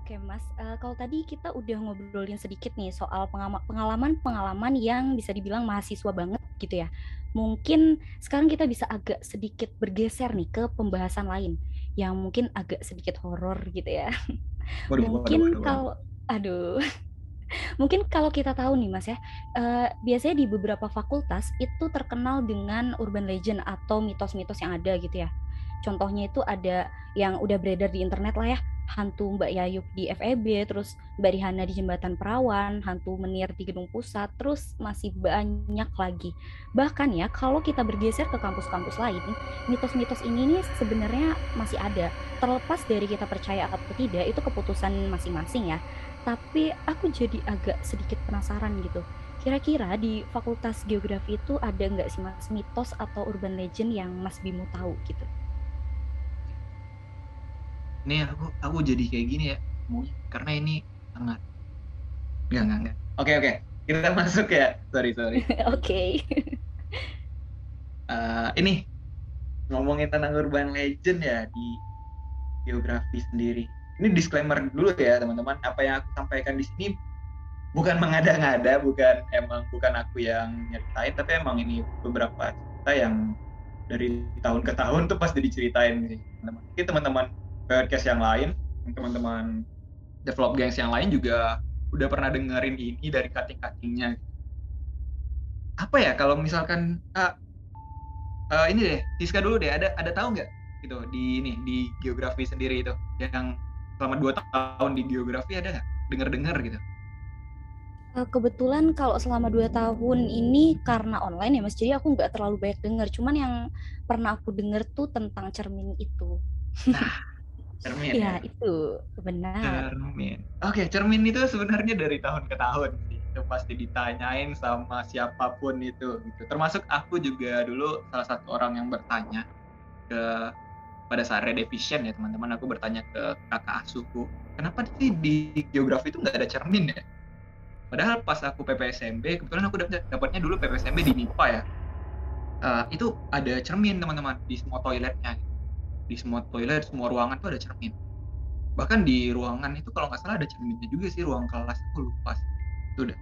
Oke Mas, uh, kalau tadi kita udah ngobrolin sedikit nih soal pengalaman-pengalaman yang bisa dibilang mahasiswa banget gitu ya. Mungkin sekarang kita bisa agak sedikit bergeser nih ke pembahasan lain yang mungkin agak sedikit horor gitu ya. Waduh, mungkin waduh, waduh, kalau aduh mungkin kalau kita tahu nih Mas ya, uh, biasanya di beberapa fakultas itu terkenal dengan urban legend atau mitos-mitos yang ada gitu ya. Contohnya itu ada yang udah beredar di internet lah ya, hantu Mbak Yayuk di FEB, terus Mbak Rihana di Jembatan Perawan, hantu Menir di Gedung Pusat, terus masih banyak lagi. Bahkan ya, kalau kita bergeser ke kampus-kampus lain, mitos-mitos ini nih sebenarnya masih ada. Terlepas dari kita percaya atau tidak, itu keputusan masing-masing ya. Tapi aku jadi agak sedikit penasaran gitu. Kira-kira di Fakultas Geografi itu ada nggak sih mas mitos atau urban legend yang Mas Bimo tahu gitu? Nih aku aku jadi kayak gini ya, karena ini sangat nggak nggak nggak. Oke oke, kita masuk ya. Sorry sorry. Oke. uh, ini ngomongin tentang urban legend ya di geografi sendiri. Ini disclaimer dulu ya teman-teman. Apa yang aku sampaikan di sini bukan mengada-ngada, bukan emang bukan aku yang nyeritain, tapi emang ini beberapa cerita yang dari tahun ke tahun tuh pasti diceritain nih teman-teman. Mungkin teman-teman podcast yang lain, teman-teman develop gangs yang lain juga udah pernah dengerin ini dari cutting-cuttingnya. Apa ya kalau misalkan uh, uh, ini deh, Siska dulu deh, ada ada tahu nggak gitu di ini di geografi sendiri itu yang selama dua tahun di geografi ada nggak dengar-dengar gitu? Eh, kebetulan kalau selama dua tahun ini karena online ya mas, jadi aku nggak terlalu banyak dengar. Cuman yang pernah aku dengar tuh tentang cermin itu. Nah, cermin ya, ya? itu. Benar. Cermin. Oke cermin itu sebenarnya dari tahun ke tahun itu pasti ditanyain sama siapa pun itu gitu. Termasuk aku juga dulu salah satu orang yang bertanya ke pada saat redevision ya teman-teman aku bertanya ke kakak asuhku kenapa sih di geografi itu nggak ada cermin ya? Padahal pas aku PPSMB kebetulan aku dapat dapatnya dulu PPSMB di MIPA ya. Uh, itu ada cermin teman-teman di semua toiletnya di semua toilet semua ruangan tuh ada cermin. Bahkan di ruangan itu kalau nggak salah ada cerminnya juga sih ruang kelas aku lupa itu udah.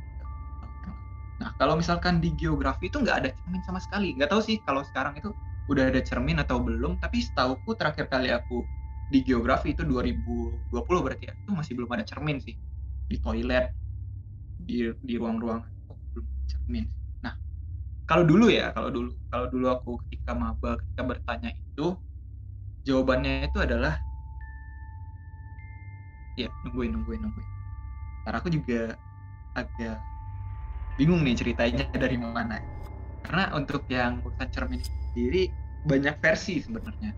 Nah kalau misalkan di geografi itu nggak ada cermin sama sekali. Nggak tahu sih kalau sekarang itu udah ada cermin atau belum tapi setauku terakhir kali aku di geografi itu 2020 berarti ya itu masih belum ada cermin sih. Di toilet di di ruang-ruang belum cermin. Nah kalau dulu ya kalau dulu kalau dulu aku ketika maba ketika bertanya itu jawabannya itu adalah ya nungguin nungguin nungguin. Karena aku juga agak bingung nih ceritanya dari mana. Karena untuk yang urusan cermin sendiri banyak versi sebenarnya.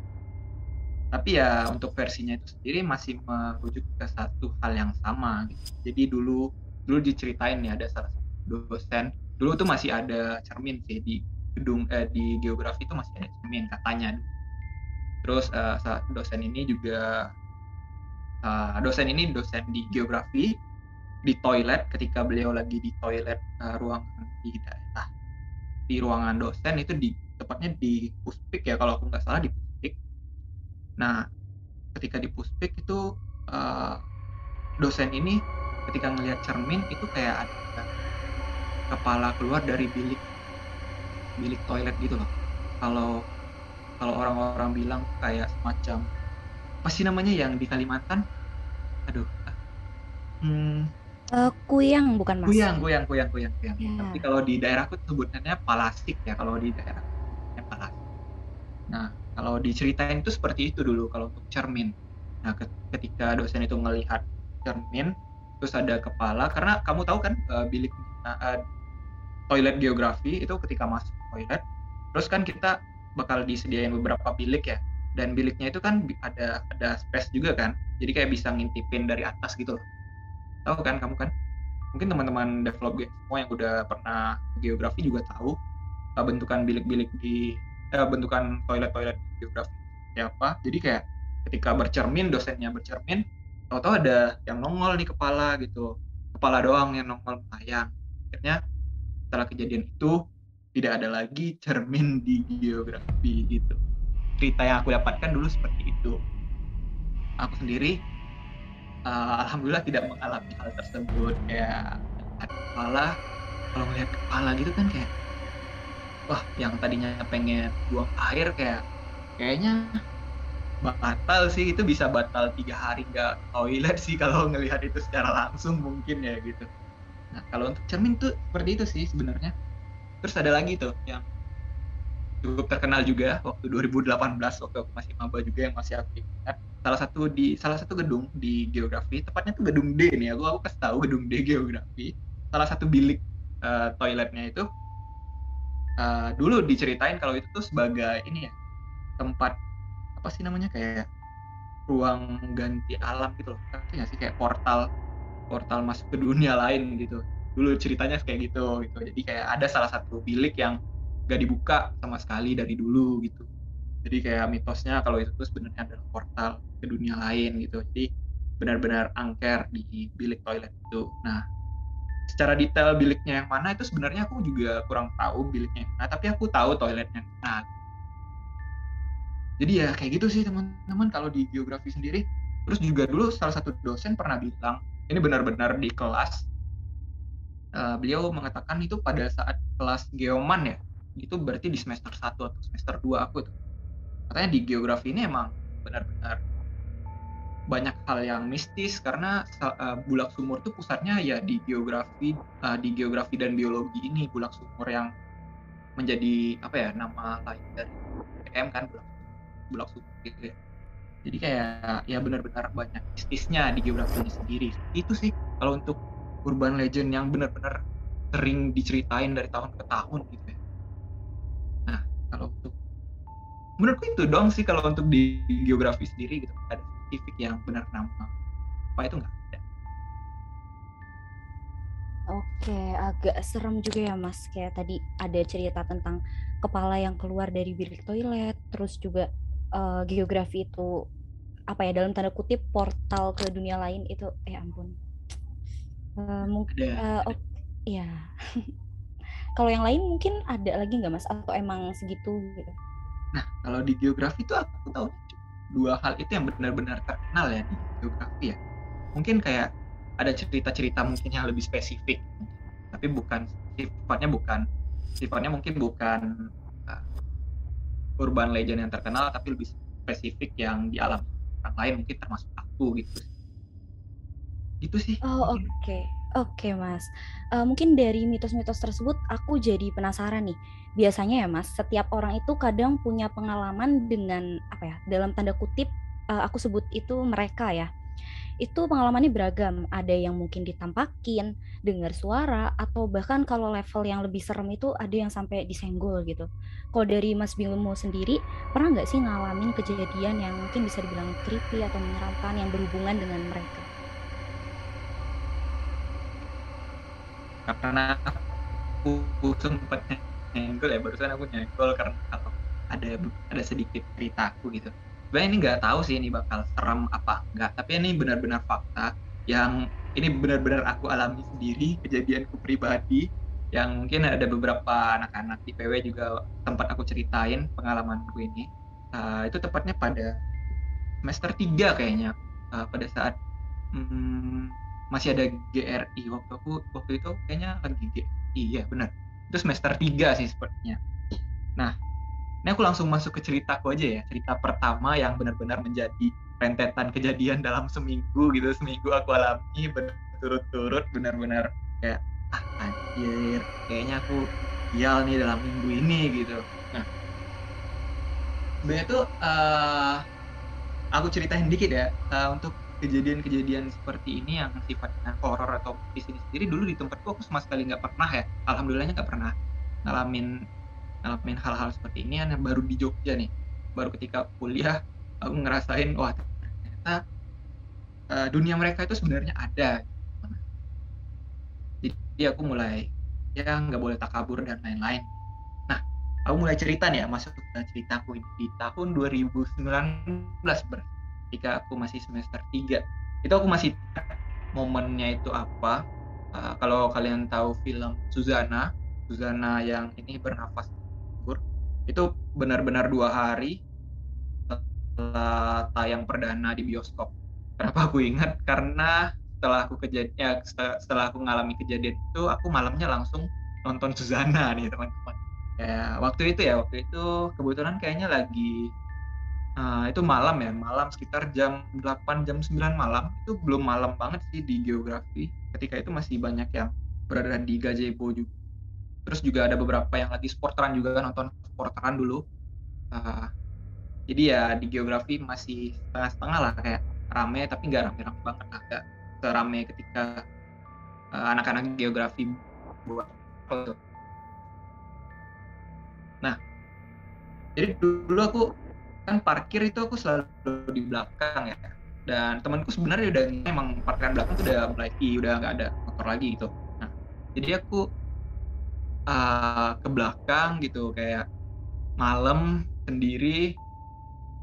Tapi ya untuk versinya itu sendiri masih merujuk ke satu hal yang sama gitu. jadi dulu dulu diceritain nih ada salah satu dosen. Dulu tuh masih ada cermin sih di gedung eh, di geografi itu masih ada cermin katanya Terus uh, dosen ini juga uh, dosen ini dosen di geografi di toilet ketika beliau lagi di toilet uh, ruangan di daerah di ruangan dosen itu di tepatnya di puspik ya kalau aku nggak salah di puspik. Nah ketika di puspik itu uh, dosen ini ketika ngelihat cermin itu kayak ada kepala keluar dari bilik bilik toilet gitu loh. Kalau kalau orang-orang bilang kayak semacam apa sih namanya yang di Kalimantan? Aduh hmm, uh, kuyang bukan mas? Kuyang kuyang kuyang kuyang kuyang. Yeah. tapi kalau di daerahku sebutnya palastik ya kalau di daerah palastik nah kalau diceritain itu seperti itu dulu kalau untuk cermin. Nah ketika dosen itu melihat cermin terus ada kepala karena kamu tahu kan uh, bilik uh, toilet geografi itu ketika masuk toilet terus kan kita bakal disediain beberapa bilik ya. Dan biliknya itu kan ada ada space juga kan. Jadi kayak bisa ngintipin dari atas gitu loh. Tahu kan kamu kan? Mungkin teman-teman develop game semua yang udah pernah geografi juga tahu uh, bentukan bilik-bilik di uh, bentukan toilet-toilet geografi siapa jadi kayak ketika bercermin dosennya bercermin tahu-tahu ada yang nongol di kepala gitu. Kepala doang yang nongol melayang. Akhirnya setelah kejadian itu tidak ada lagi cermin di geografi gitu. Cerita yang aku dapatkan dulu seperti itu. Aku sendiri uh, alhamdulillah tidak mengalami hal tersebut. Kayak kepala kalau ngeliat kepala gitu kan kayak wah yang tadinya pengen buang air kayak kayaknya batal sih itu bisa batal tiga hari nggak toilet sih kalau ngelihat itu secara langsung mungkin ya gitu. Nah kalau untuk cermin tuh seperti itu sih sebenarnya terus ada lagi tuh yang cukup terkenal juga waktu 2018 waktu aku masih maba juga yang masih aku ingat salah satu di salah satu gedung di geografi tepatnya tuh gedung D nih aku aku kasih tahu gedung D geografi. Salah satu bilik uh, toiletnya itu uh, dulu diceritain kalau itu tuh sebagai ini ya tempat apa sih namanya kayak ruang ganti alam gitu loh. Nggak sih? Kayak portal portal masuk ke dunia lain gitu dulu ceritanya kayak gitu gitu. Jadi kayak ada salah satu bilik yang gak dibuka sama sekali dari dulu gitu. Jadi kayak mitosnya kalau itu tuh sebenarnya adalah portal ke dunia lain gitu. Jadi benar-benar angker di bilik toilet itu. Nah secara detail biliknya yang mana itu sebenarnya aku juga kurang tahu biliknya mana tapi aku tahu toiletnya. Nah jadi ya kayak gitu sih teman-teman kalau di geografi sendiri. Terus juga dulu salah satu dosen pernah bilang ini benar-benar di kelas uh, beliau mengatakan itu pada saat kelas geoman ya. Itu berarti di semester 1 atau semester 2 aku tuh. Katanya di geografi ini emang benar-benar banyak hal yang mistis karena uh, bulak sumur itu pusatnya ya di geografi uh, di geografi dan biologi ini. Bulak sumur yang menjadi apa ya nama lain dari PM kan bulak bulak sumur gitu ya. Jadi kayak ya benar-benar banyak mistisnya di geografi ini sendiri. Itu sih kalau untuk urban legend yang benar-benar sering diceritain dari tahun ke tahun gitu ya nah kalau untuk menurutku itu dong sih kalau untuk di geografi sendiri gitu ada spesifik yang benar nama apa itu nggak ada. Oke, agak serem juga ya Mas. Kayak tadi ada cerita tentang kepala yang keluar dari bilik toilet, terus juga uh, geografi itu apa ya dalam tanda kutip portal ke dunia lain itu eh ampun. Uh, mungkin uh, oh, ya. kalau yang lain mungkin ada lagi nggak Mas atau emang segitu gitu? Nah, kalau di geografi itu aku tahu dua hal itu yang benar-benar terkenal ya di geografi ya mungkin kayak ada cerita-cerita mungkin yang lebih spesifik tapi bukan sifatnya bukan sifatnya mungkin bukan uh, urban legend yang terkenal tapi lebih spesifik yang di alam orang lain mungkin termasuk aku gitu gitu sih oh oke okay. Oke Mas, uh, mungkin dari mitos-mitos tersebut aku jadi penasaran nih. Biasanya ya Mas, setiap orang itu kadang punya pengalaman dengan apa ya? Dalam tanda kutip uh, aku sebut itu mereka ya. Itu pengalamannya beragam. Ada yang mungkin ditampakin, dengar suara, atau bahkan kalau level yang lebih serem itu ada yang sampai disenggol gitu. Kalau dari Mas Bimo sendiri, pernah nggak sih ngalamin kejadian yang mungkin bisa dibilang creepy atau menyeramkan yang berhubungan dengan mereka? Karena aku sempat nyenggol ya barusan aku nyenggol karena kalau ada ada sedikit ceritaku gitu. Sebenarnya ini nggak tahu sih ini bakal serem apa enggak tapi ini benar-benar fakta yang ini benar-benar aku alami sendiri kejadianku pribadi yang mungkin ada beberapa anak-anak di PW juga tempat aku ceritain pengalamanku ini. Uh, itu tepatnya pada semester 3 kayaknya uh, pada saat hmm, masih ada GRI waktu aku waktu itu kayaknya lagi GRI ya benar itu semester 3 sih sepertinya. Nah ini aku langsung masuk ke ceritaku aja ya. Cerita pertama yang benar-benar menjadi rentetan kejadian dalam seminggu gitu. Seminggu aku alami berturut-turut benar-benar kayak ah anjir kayaknya aku sial nih dalam minggu ini gitu. Nah sebenarnya tuh uh, aku ceritain dikit ya uh, untuk kejadian-kejadian seperti ini yang sifatnya horor atau di sini sendiri dulu di tempatku aku sama sekali nggak pernah ya. Alhamdulillahnya nggak pernah ngalamin ngalamin hal-hal seperti ini. Yang baru di Jogja nih baru ketika kuliah aku ngerasain wah ternyata uh, dunia mereka itu sebenarnya ada. Jadi aku mulai ya nggak boleh takabur dan lain-lain. Nah aku mulai cerita nih ya masuk ke ceritaku ini. Di tahun 2019 berarti ketika aku masih semester 3 itu aku masih momennya itu apa uh, kalau kalian tahu film Suzana Suzana yang ini bernafas itu benar-benar dua hari setelah tayang perdana di bioskop Kenapa aku ingat? Karena setelah aku kejadian ya, setelah aku ngalami kejadian itu, aku malamnya langsung nonton Suzana nih teman-teman. Ya waktu itu ya waktu itu kebetulan kayaknya lagi uh, itu malam ya malam sekitar jam 8 jam 9 malam. Itu belum malam banget sih di geografi ketika itu masih banyak yang berada di gazebo juga. Terus juga ada beberapa yang lagi sporteran juga nonton sporteran dulu. Uh, jadi ya di geografi masih setengah-setengah lah kayak rame tapi nggak rame-rame banget agak serame ketika uh, anak-anak geografi buat Nah, jadi dulu aku kan parkir itu aku selalu di belakang ya. Dan temanku sebenarnya udah emang parkiran belakang tuh udah mulai udah nggak ada motor lagi gitu. Nah, jadi aku uh, ke belakang gitu kayak malam sendiri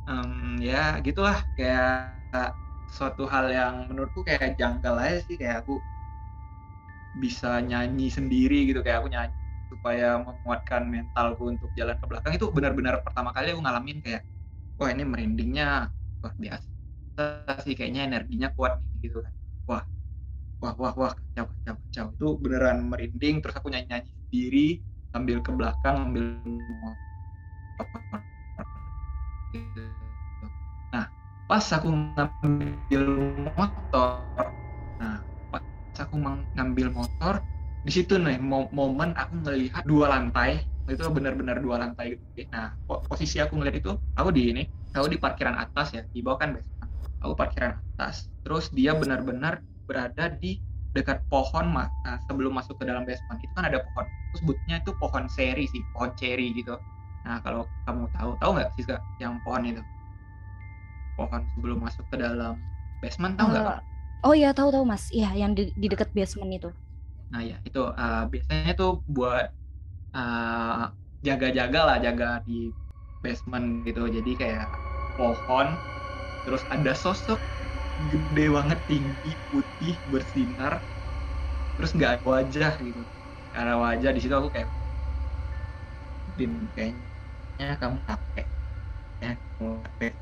um, ya gitulah kayak uh, suatu hal yang menurutku kayak janggal aja sih kayak aku bisa nyanyi sendiri gitu kayak aku nyanyi supaya menguatkan mentalku untuk jalan ke belakang itu benar-benar pertama kali aku ngalamin kayak wah ini merindingnya luar biasa sih kayaknya energinya kuat gitu kan. Wah wah wah wah kacau kacau kacau. Itu beneran merinding terus aku nyanyi nyanyi sendiri ambil ke belakang ambil nah pas aku ngambil motor nah pas aku ngambil motor di situ nih momen aku melihat dua lantai itu benar-benar dua lantai gitu. Nah posisi aku ngeliat itu aku di ini aku di parkiran atas ya di bawah kan basement aku parkiran atas terus dia benar-benar berada di dekat pohon nah, sebelum masuk ke dalam basement itu kan ada pohon. Terus sebutnya itu pohon seri sih pohon cherry gitu. Nah kalau kamu tahu tahu nggak sih yang pohon itu? Pohon sebelum masuk ke dalam basement tahu nggak uh, oh iya tahu tahu mas. Iya yang di, di dekat basement itu. Nah ya itu uh, biasanya tuh buat uh, jaga-jaga lah jaga di basement gitu. Jadi kayak pohon, terus ada sosok gede banget tinggi putih bersinar, terus nggak ada wajah gitu. Karena wajah. Di situ aku kayak Bim kayaknya kamu capek. Ya kamu capek.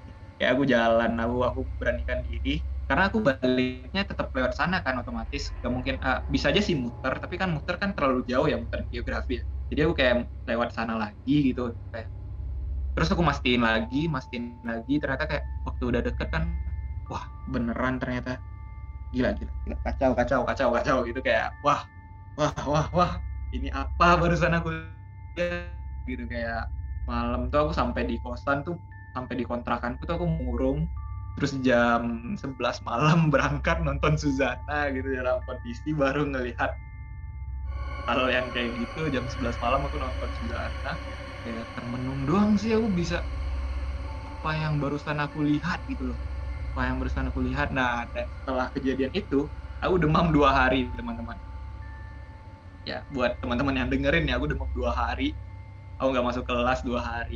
Ya aku jalan aku aku beranikan diri. Karena aku baliknya tetap lewat sana kan otomatis. Gak mungkin uh, bisa aja sih muter tapi kan muter kan terlalu jauh ya muter geografi ya jadi aku kayak lewat sana lagi gitu kayak terus aku mastiin lagi mastiin lagi ternyata kayak waktu udah deket kan wah beneran ternyata gila gila, gila. kacau kacau kacau kacau gitu kayak wah wah wah wah ini apa barusan aku gitu kayak malam tuh aku sampai di kosan tuh sampai di kontrakanku tuh aku murung terus jam 11 malam berangkat nonton Suzana gitu dalam kondisi baru ngelihat hal yang kayak gitu jam 11 malam aku nonton Suzana kayak termenung doang sih aku bisa. Apa yang barusan aku lihat gitu loh. Apa yang barusan aku lihat. Nah setelah kejadian itu aku demam dua hari teman-teman. Ya buat teman-teman yang dengerin ya aku demam dua hari. Aku nggak masuk kelas dua hari.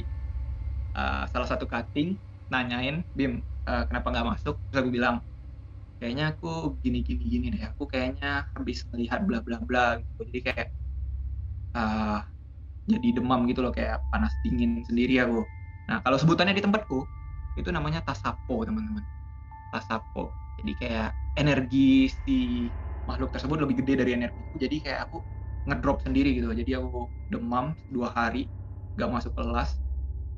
Uh, salah satu cutting nanyain Bim uh, kenapa nggak masuk? Terus aku bilang kayaknya aku gini gini gini deh. Aku kayaknya habis melihat bla bla bla gitu. Jadi kayak uh, jadi demam gitu loh. Kayak panas dingin sendiri aku. Nah kalau sebutannya di tempatku itu namanya tasapo teman-teman. Tasapo. Jadi kayak energi si makhluk tersebut lebih gede dari energiku jadi kayak aku ngedrop sendiri gitu. Jadi aku demam dua hari gak masuk kelas.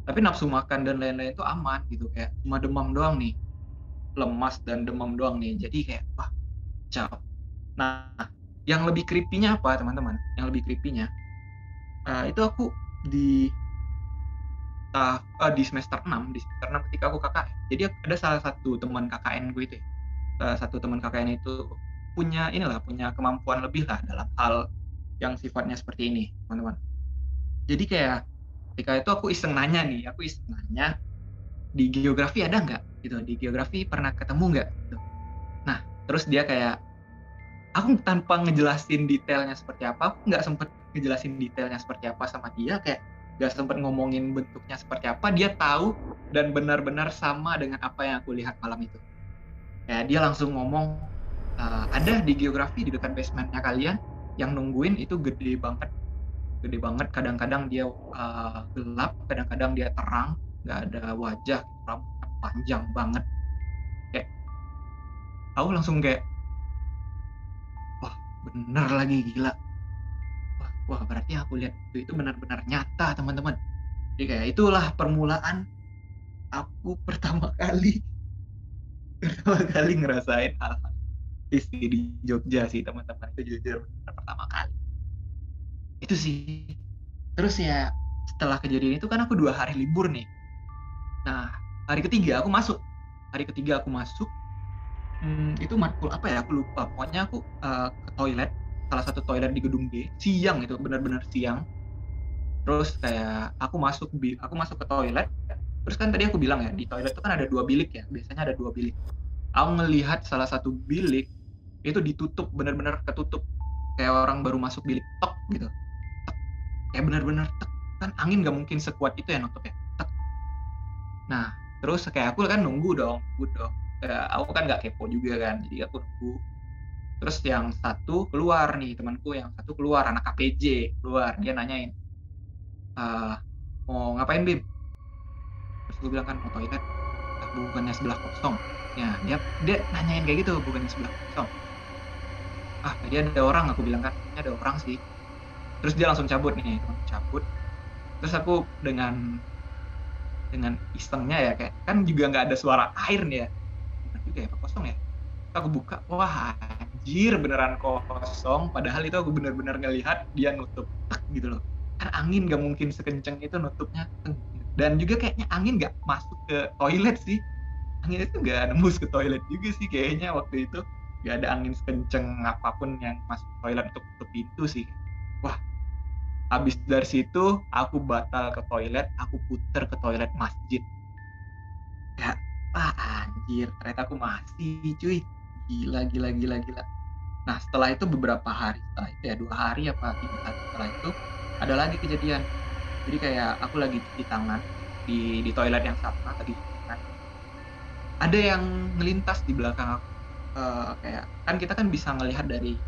Tapi nafsu makan dan lain-lain itu aman gitu. Kayak cuma demam doang nih lemas dan demam doang nih. Jadi kayak wah cap. Nah yang lebih creepy-nya apa teman-teman? Yang lebih creepy-nya uh, itu aku di uh, uh, di semester 6 di semester 6 ketika aku KKN jadi ada salah satu teman KKN gue itu ya. salah satu teman KKN itu punya inilah punya kemampuan lebih lah dalam hal yang sifatnya seperti ini teman-teman. Jadi kayak ketika itu aku iseng nanya nih aku iseng nanya di geografi ada nggak? Gitu di geografi pernah ketemu nggak? Gitu. nah terus dia kayak aku tanpa ngejelasin detailnya seperti apa aku nggak sempet ngejelasin detailnya seperti apa sama dia kayak nggak sempet ngomongin bentuknya seperti apa dia tahu dan benar-benar sama dengan apa yang aku lihat malam itu. Ya dia langsung ngomong e, ada di geografi di dekat basementnya kalian yang nungguin itu gede banget gede banget. Kadang-kadang dia uh, gelap kadang-kadang dia terang nggak ada wajah rambutnya panjang banget. Kayak aku langsung kayak wah bener lagi gila. Wah wah berarti aku lihat itu itu benar-benar nyata teman-teman. Jadi kayak itulah permulaan aku pertama kali pertama kali ngerasain hal-hal di Jogja sih teman-teman. Itu jujur pertama kali. Itu sih. Terus ya setelah kejadian itu kan aku dua hari libur nih nah hari ketiga aku masuk. Hari ketiga aku masuk hmm, itu matkul apa ya aku lupa. Pokoknya aku uh, ke toilet salah satu toilet di gedung D siang itu benar-benar siang. Terus kayak aku masuk aku masuk ke toilet. Terus kan tadi aku bilang ya di toilet itu kan ada dua bilik ya biasanya ada dua bilik. Aku ngelihat salah satu bilik itu ditutup benar-benar ketutup. Kayak orang baru masuk bilik tok gitu. Tok. kayak benar-benar tek kan angin nggak mungkin sekuat itu ya nutup ya. Nah terus kayak aku kan nunggu dong nunggu dong. Kayak aku kan nggak kepo juga kan jadi aku nunggu. Terus yang satu keluar nih temanku yang satu keluar anak KPJ keluar. Dia nanyain uh, mau ngapain bim terus gue bilang kan mau toilet. Ah, bukannya sebelah kosong. Ya dia dia nanyain kayak gitu bukannya sebelah kosong? Ah tadi ada orang aku bilang kan ada orang sih. Terus dia langsung cabut nih cabut. Terus aku dengan dengan isengnya ya kayak kan juga nggak ada suara air nih ya. Juga ya apa kosong ya. Aku buka wah anjir beneran kosong. Padahal itu aku bener-bener ngelihat dia nutup tek gitu loh. Kan angin nggak mungkin sekenceng itu nutupnya dan juga kayaknya angin nggak masuk ke toilet sih. Angin itu nggak nembus ke toilet juga sih kayaknya waktu itu. Nggak ada angin sekenceng apa pun yang masuk toilet untuk tutup pintu sih habis dari situ aku batal ke toilet aku puter ke toilet masjid. Ya ah anjir ternyata aku masih cuy. Gila gila gila gila. Nah setelah itu beberapa hari setelah itu ya dua hari apa tiga hari setelah itu ada lagi kejadian. Jadi kayak aku lagi cuci tangan di di toilet yang sama tadi kan ada yang melintas di belakang aku. Uh, kayak kan kita kan bisa ngelihat dari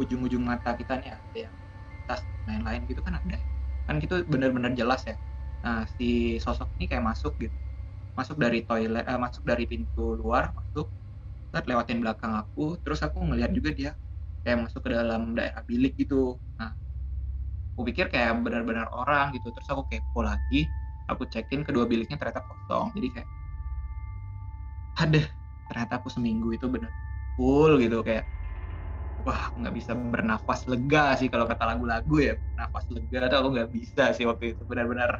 ujung-ujung mata kita nih ada yang tas lain-lain gitu kan ada. Kan itu benar-benar jelas ya. Nah si sosok ini kayak masuk gitu. Masuk dari toilet eh, masuk dari pintu luar masuk terus lewatin belakang aku terus aku ngelihat juga dia kayak masuk ke dalam daerah bilik gitu. Nah aku pikir kayak benar-benar orang gitu. Terus aku kepo lagi aku cekin kedua biliknya ternyata kosong. Jadi kayak ada ternyata aku seminggu itu benar full gitu. Kayak wah aku nggak bisa bernafas lega sih kalau kata lagu-lagu ya. Nafas lega tuh aku nggak bisa sih waktu itu. Benar-benar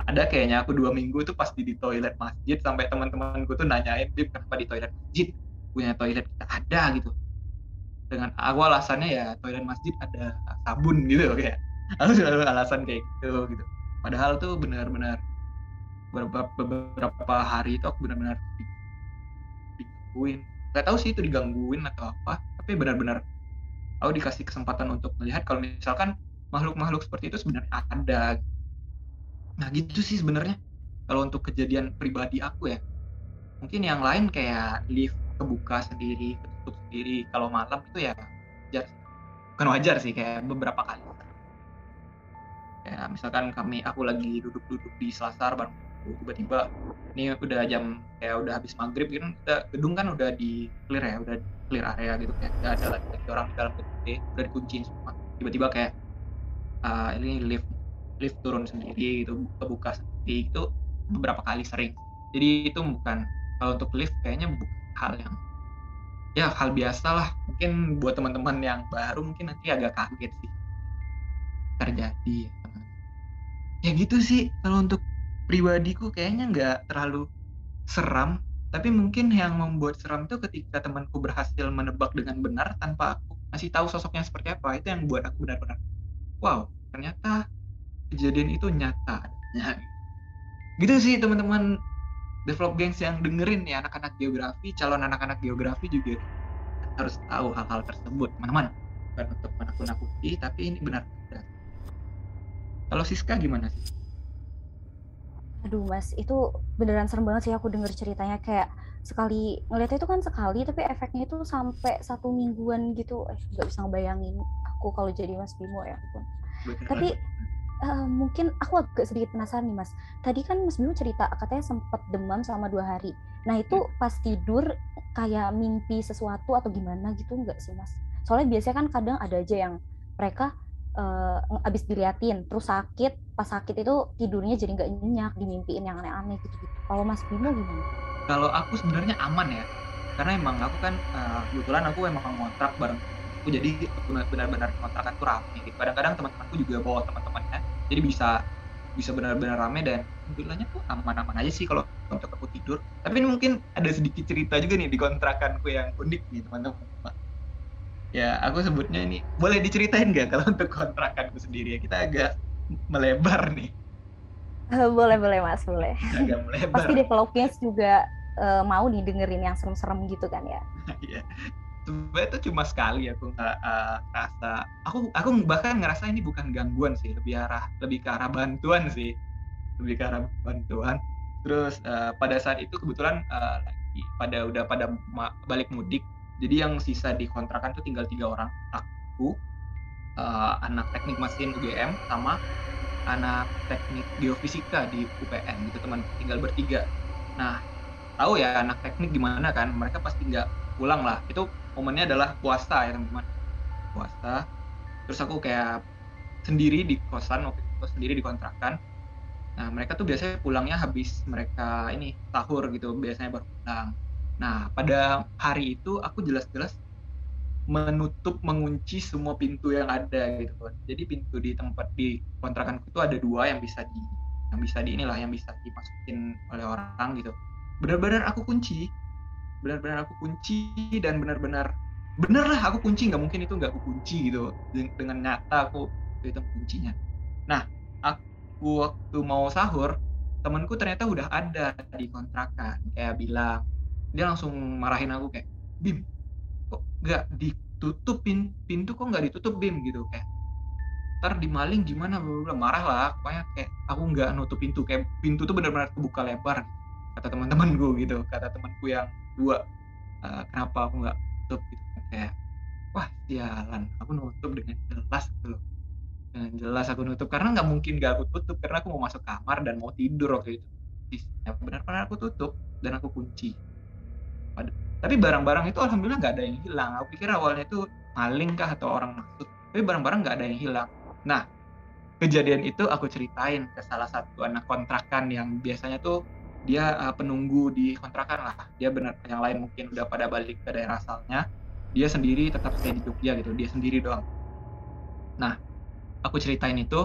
ada kayaknya aku dua minggu tuh pasti di toilet masjid sampai teman-temanku tuh nanyain dia kenapa di toilet masjid? Punya toilet kita ada gitu. Dengan aku alasannya ya toilet masjid ada sabun gitu kayak. Aku selalu alasan kayak gitu gitu. Padahal tuh benar-benar beberapa beberapa hari itu aku benar-benar digangguin. Nggak tahu sih itu digangguin atau apa tapi benar-benar aku dikasih kesempatan untuk melihat kalau misalkan makhluk-makhluk seperti itu sebenarnya ada. Nah gitu sih sebenarnya kalau untuk kejadian pribadi aku ya. Mungkin yang lain kayak lift kebuka sendiri ketutup sendiri kalau malam itu ya wajar bukan wajar sih kayak beberapa kali. Ya misalkan kami aku lagi duduk-duduk di selasar bareng tiba-tiba ini udah jam kayak udah habis maghrib gitu kita gedung kan udah di clear ya udah clear area gitu kayak nggak ada lagi orang di dalam gedung udah dikunciin semua. Tiba-tiba kayak uh, ini lift lift turun sendiri gitu kebuka sendiri itu beberapa kali sering. Jadi itu bukan kalau untuk lift kayaknya bukan hal yang ya hal biasa lah. Mungkin buat teman-teman yang baru mungkin nanti agak kaget sih terjadi. Ya gitu sih kalau untuk pribadiku kayaknya nggak terlalu seram. Tapi mungkin yang membuat seram itu ketika temanku berhasil menebak dengan benar tanpa aku masih tahu sosoknya seperti apa itu yang buat aku benar-benar wow ternyata kejadian itu nyata gitu sih teman-teman develop gengs yang dengerin ya anak-anak geografi calon anak-anak geografi juga harus tahu hal-hal tersebut teman-teman. Bukan untuk menakut-nakuti tapi ini benar kalau Siska gimana sih Aduh Mas, itu beneran serem banget sih aku denger ceritanya. Kayak sekali ngeliatnya itu kan sekali tapi efeknya itu sampai satu mingguan gitu. Eh nggak bisa ngebayangin aku kalau jadi Mas Bimo ya ampun. Tapi uh, mungkin aku agak sedikit penasaran nih Mas. Tadi kan Mas Bimo cerita katanya sempat demam selama dua hari. Nah itu hmm. pas tidur kayak mimpi sesuatu atau gimana gitu enggak sih mas? Soalnya biasanya kan kadang ada aja yang mereka uh, abis diliatin terus sakit pas sakit itu tidurnya jadi nggak nyenyak dimimpiin yang aneh-aneh gitu gitu kalau Mas Bimo gimana? Kalau aku sebenarnya aman ya karena emang aku kan uh, kebetulan aku emang ngontrak bareng aku jadi benar-benar kontrakan tuh rame gitu. kadang-kadang teman-temanku juga bawa teman-temannya jadi bisa bisa benar-benar rame dan alhamdulillahnya tuh aman-aman aja sih kalau untuk aku tidur tapi ini mungkin ada sedikit cerita juga nih di kontrakanku yang unik nih teman-teman ya aku sebutnya ini. Boleh diceritain nggak kalau untuk kontrakanku sendiri ya? Kita agak melebar nih. Boleh boleh mas boleh. Agak melebar. Pasti developnya juga uh, mau didengerin yang serem-serem gitu kan ya? Iya. Sebenarnya itu cuma sekali aku nggak uh, rasa aku aku bahkan ngerasa ini bukan gangguan sih lebih arah lebih ke arah bantuan sih. Lebih ke arah bantuan. Terus uh, pada saat itu kebetulan uh, lagi pada udah pada balik mudik jadi yang sisa di kontrakan tuh tinggal tiga orang. Aku uh, anak teknik mesin UGM sama anak teknik geofisika di UPN gitu teman. Tinggal bertiga. Nah tahu ya anak teknik gimana kan? Mereka pasti nggak pulang lah. Itu momennya adalah puasa ya teman-teman. Puasa. Terus aku kayak sendiri di kosan waktu itu sendiri di kontrakan nah mereka tuh biasanya pulangnya habis mereka ini sahur gitu biasanya baru pulang Nah, pada hari itu aku jelas-jelas menutup mengunci semua pintu yang ada gitu kan. Jadi pintu di tempat di kontrakanku itu ada dua yang bisa di yang bisa di inilah yang bisa dimasukin oleh orang gitu. Benar-benar aku kunci. Benar-benar aku kunci dan benar-benar bener lah aku kunci nggak mungkin itu nggak aku kunci gitu dengan nyata aku itu kuncinya nah aku waktu mau sahur temanku ternyata udah ada di kontrakan kayak bilang dia langsung marahin aku kayak Bim kok nggak ditutup pintu kok nggak ditutup Bim? Gitu kayak ntar dimaling gimana? Bla marah lah pokoknya kayak aku nggak nutup pintu kayak pintu tuh benar-benar kebuka lebar kata teman-temanku gitu kata temanku yang dua uh, kenapa aku nggak tutup? Gitu kayak wah sialan aku nutup dengan jelas gitu loh. Dengan jelas aku nutup karena nggak mungkin gak aku tutup karena aku mau masuk kamar dan mau tidur waktu itu. Benar-benar aku tutup dan aku kunci tapi barang-barang itu alhamdulillah nggak ada yang hilang. Aku pikir awalnya itu maling kah atau orang masuk tapi barang-barang nggak ada yang hilang. Nah kejadian itu aku ceritain ke salah satu anak kontrakan yang biasanya tuh dia uh, penunggu di kontrakan lah. Dia benar yang lain mungkin udah pada balik ke daerah asalnya. Dia sendiri tetap stay di Jogja gitu dia sendiri doang. Nah aku ceritain itu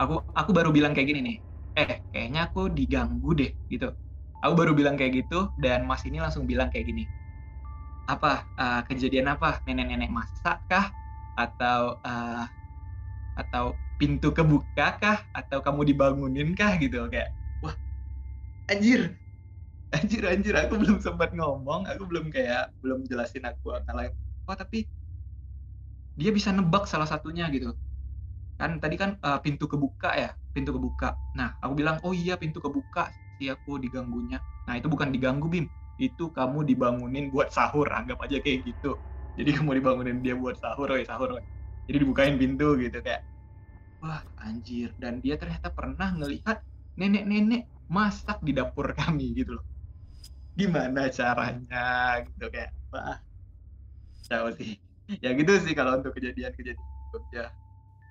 aku aku baru bilang kayak gini nih eh kayaknya aku diganggu deh gitu aku baru bilang kayak gitu dan mas ini langsung bilang kayak gini. Apa uh, kejadian apa? Nenek-nenek masak kah? Atau uh, atau pintu kebuka kah? Atau kamu dibangunin kah? Gitu kayak wah anjir anjir anjir aku belum sempat ngomong aku belum kayak belum jelasin aku lain. Oh tapi dia bisa nebak salah satunya gitu. Kan tadi kan uh, pintu kebuka ya pintu kebuka. Nah aku bilang oh iya pintu kebuka pasti aku diganggunya. Nah itu bukan diganggu bim. Itu kamu dibangunin buat sahur. Anggap aja kayak gitu. Jadi kamu dibangunin dia buat sahur oh sahur woy. jadi dibukain pintu gitu kayak wah anjir. Dan dia ternyata pernah ngelihat nenek-nenek masak di dapur kami gitu loh. Gimana caranya gitu kayak wah tahu sih. Ya gitu sih kalau untuk kejadian-kejadian ya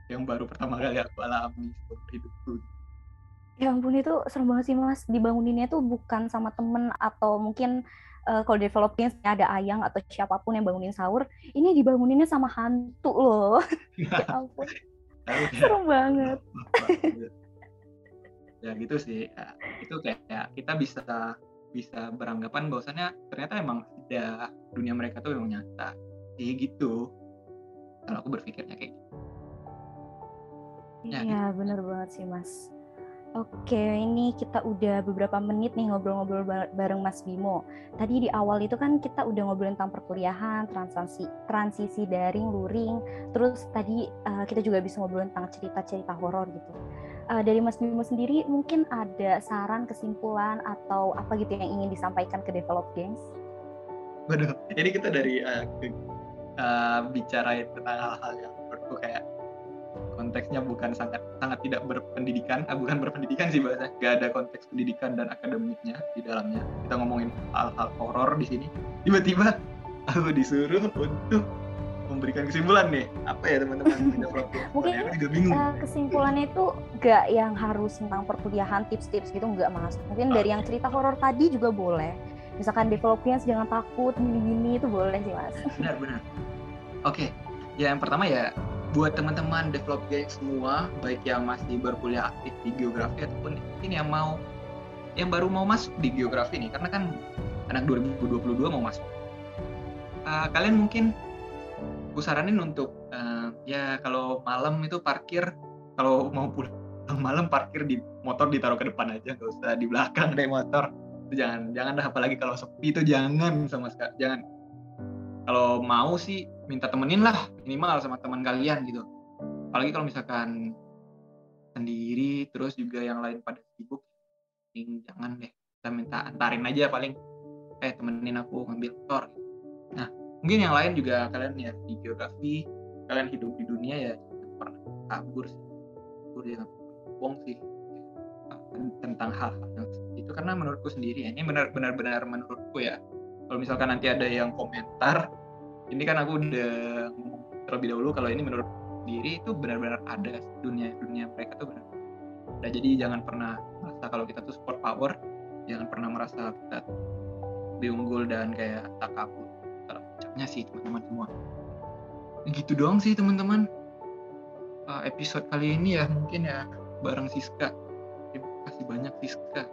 yang baru pertama kali aku alami seumur hidupku Ya ampun itu serem banget sih mas. Dibanguninnya tuh bukan sama temen atau mungkin uh, kalau develop games ada ayang atau siapa pun yang bangunin sahur. Ini dibanguninnya sama hantu loh. ya ampun. serem banget. ya gitu sih. Ya, itu kayak kita bisa bisa beranggapan bahwasannya ternyata emang ada dunia mereka tuh memang nyata. Kayak gitu. Kalau aku berpikirnya kayak gitu. Ya, iya, gitu. bener banget sih mas. Oke, ini kita udah beberapa menit nih ngobrol-ngobrol bareng Mas Bimo. Tadi di awal itu kan kita udah ngobrolin tentang perkuliahan, transisi transisi daring, luring, terus tadi uh, kita juga bisa ngobrolin tentang cerita-cerita horor gitu. Uh, dari Mas Bimo sendiri mungkin ada saran, kesimpulan atau apa gitu yang ingin disampaikan ke Develop Games? Waduh, ini kita dari uh, uh, bicara tentang hal-hal yang menurutku kayak konteksnya bukan sangat sangat tidak berpendidikan, ah, bukan berpendidikan sih bahasa, gak ada konteks pendidikan dan akademiknya di dalamnya. Kita ngomongin hal-hal horor di sini. Tiba-tiba aku disuruh untuk memberikan kesimpulan nih. Apa ya teman-teman? Mungkin juga bingung. uh, kesimpulannya itu gak yang harus tentang perkuliahan tips-tips gitu nggak mas. Mungkin dari yang cerita horor tadi juga boleh. Misalkan developnya jangan takut gini-gini itu boleh sih mas. Benar-benar oke. Okay. ya yang pertama ya buat teman-teman develop game semua baik yang masih berkuliah aktif di geografi ataupun ini yang mau yang baru mau masuk di geografi nih karena kan anak 2022 mau masuk. Uh, kalian mungkin saranin untuk uh, ya kalau malam itu parkir kalau mau pulang malam parkir di motor ditaruh ke depan aja nggak usah di belakang deh motor. Jangan jangan dah apalagi kalau sepi itu jangan sama sekali jangan kalau mau sih minta temenin lah minimal sama teman kalian gitu. Apalagi kalau misalkan sendiri terus juga yang lain pada sibuk jangan deh. Kita minta antarin aja paling eh temenin aku ngambil motor. Nah mungkin yang lain juga kalian ya di geografi kalian hidup di dunia ya jangan pernah kabur sih. Kabur jangan bohong sih. Tentang hal-hal itu. Karena menurutku sendiri ya ini benar-benar benar menurutku ya kalau misalkan nanti ada yang komentar ini kan aku udah ngomong terlebih dahulu kalau ini menurut diri itu benar-benar ada dunia dunia mereka tuh benar. Nah jadi jangan pernah merasa kalau kita tuh support power jangan pernah merasa kita lebih unggul dan kayak tak kabur. Puncaknya sih teman-teman semua. Gitu doang sih teman-teman. Uh, episode kali ini ya mungkin ya bareng Siska. Terima kasih banyak Siska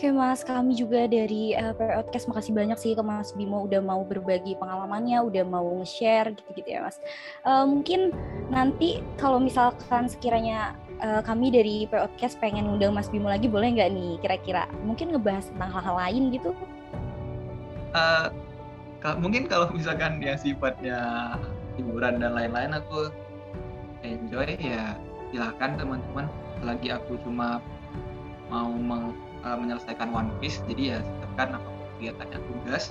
Oke Mas, kami juga dari uh, Podcast makasih banyak sih ke Mas Bimo udah mau berbagi pengalamannya, udah mau nge-share gitu-gitu ya Mas. Uh, mungkin nanti kalau misalkan sekiranya uh, kami dari Podcast pengen undang Mas Bimo lagi boleh nggak nih kira-kira? Mungkin ngebahas tentang hal-hal lain gitu? uh, mungkin kalau misalkan ya sifatnya hiburan dan lain-lain aku enjoy ya silahkan teman-teman selagi aku cuma mau uh, menyelesaikan One Piece jadi ya silakan apa kegiatannya aku gas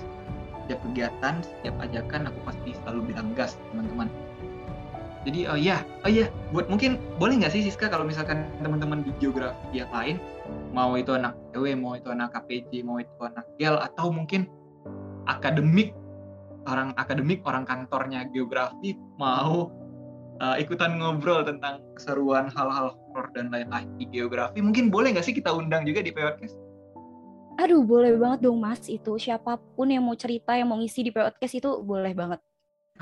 setiap kegiatan setiap ajakan aku pasti selalu bilang gas teman-teman. Jadi oh ya oh ya buat mungkin boleh nggak sih Siska kalau misalkan teman-teman di geografi yang lain mau itu anak EW mau itu anak KPJ mau itu anak GEL atau mungkin akademik orang akademik orang kantornya geografi mau uh, ikutan ngobrol tentang keseruan hal-hal horor dan lain-lain di geografi mungkin boleh nggak sih kita undang juga di podcast Aduh boleh banget dong mas itu siapa pun yang mau cerita yang mau ngisi di podcast itu boleh banget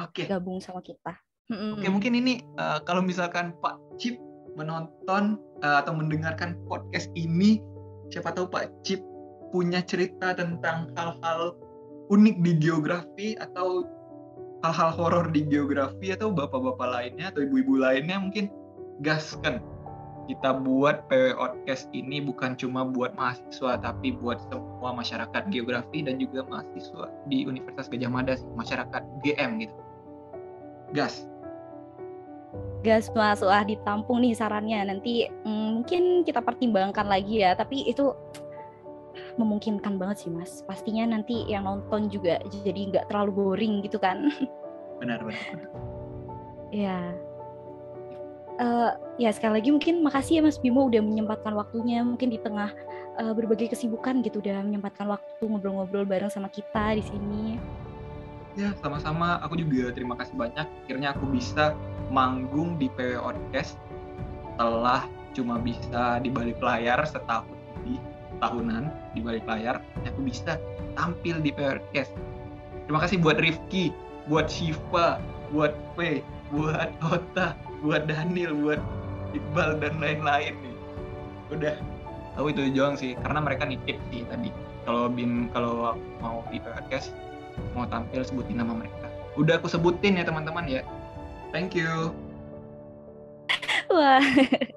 Oke. Okay. gabung sama kita Oke okay, mungkin ini uh, kalau misalkan Pak Cip menonton uh, atau mendengarkan podcast ini siapa tahu Pak Cip punya cerita tentang hal-hal unik di geografi atau hal-hal horor di geografi atau bapak-bapak lainnya atau ibu-ibu lainnya mungkin gaskan kita buat PW Podcast ini bukan cuma buat mahasiswa tapi buat semua masyarakat geografi dan juga mahasiswa di Universitas Gajah Mada masyarakat GM gitu. Gas. Gas mas. Wah ditampung nih sarannya. Nanti mm, mungkin kita pertimbangkan lagi ya. Tapi itu memungkinkan banget sih mas. Pastinya nanti yang nonton juga jadi nggak terlalu boring gitu kan. Benar benar, ya uh, ya sekali lagi mungkin makasih ya mas Bimo udah menyempatkan waktunya mungkin di tengah uh, berbagai kesibukan gitu udah menyempatkan waktu ngobrol-ngobrol bareng sama kita di sini. Ya sama-sama. Aku juga terima kasih banyak. Akhirnya aku bisa manggung di PW Podcast. Setelah cuma bisa di balik layar setahun lebih tahunan di balik layar. Aku bisa tampil di podcast. Terima kasih buat Rifki buat Shiva buat P buat Ota buat Daniel buat Iqbal dan lain-lain nih. Udah. Tahu itu doang sih karena mereka nitip sih tadi. Kalau bim kalau mau di podcast mau tampil sebutin nama mereka. Udah aku sebutin ya teman-teman ya. Thank you. Wah.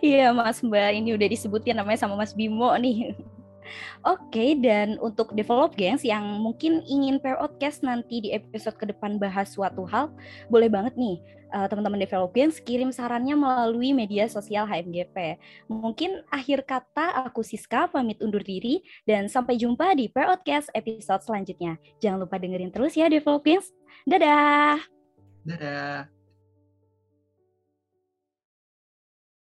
Iya Mas Mbak, ini udah disebutin namanya sama Mas Bimo nih. Oke, okay, dan untuk develop gengs yang mungkin ingin pair podcast nanti di episode ke depan bahas suatu hal, boleh banget nih uh, teman-teman gengs kirim sarannya melalui media sosial HMGP. Mungkin akhir kata aku Siska pamit undur diri dan sampai jumpa di podcast episode selanjutnya. Jangan lupa dengerin terus ya develop gengs. Dadah! Dadah.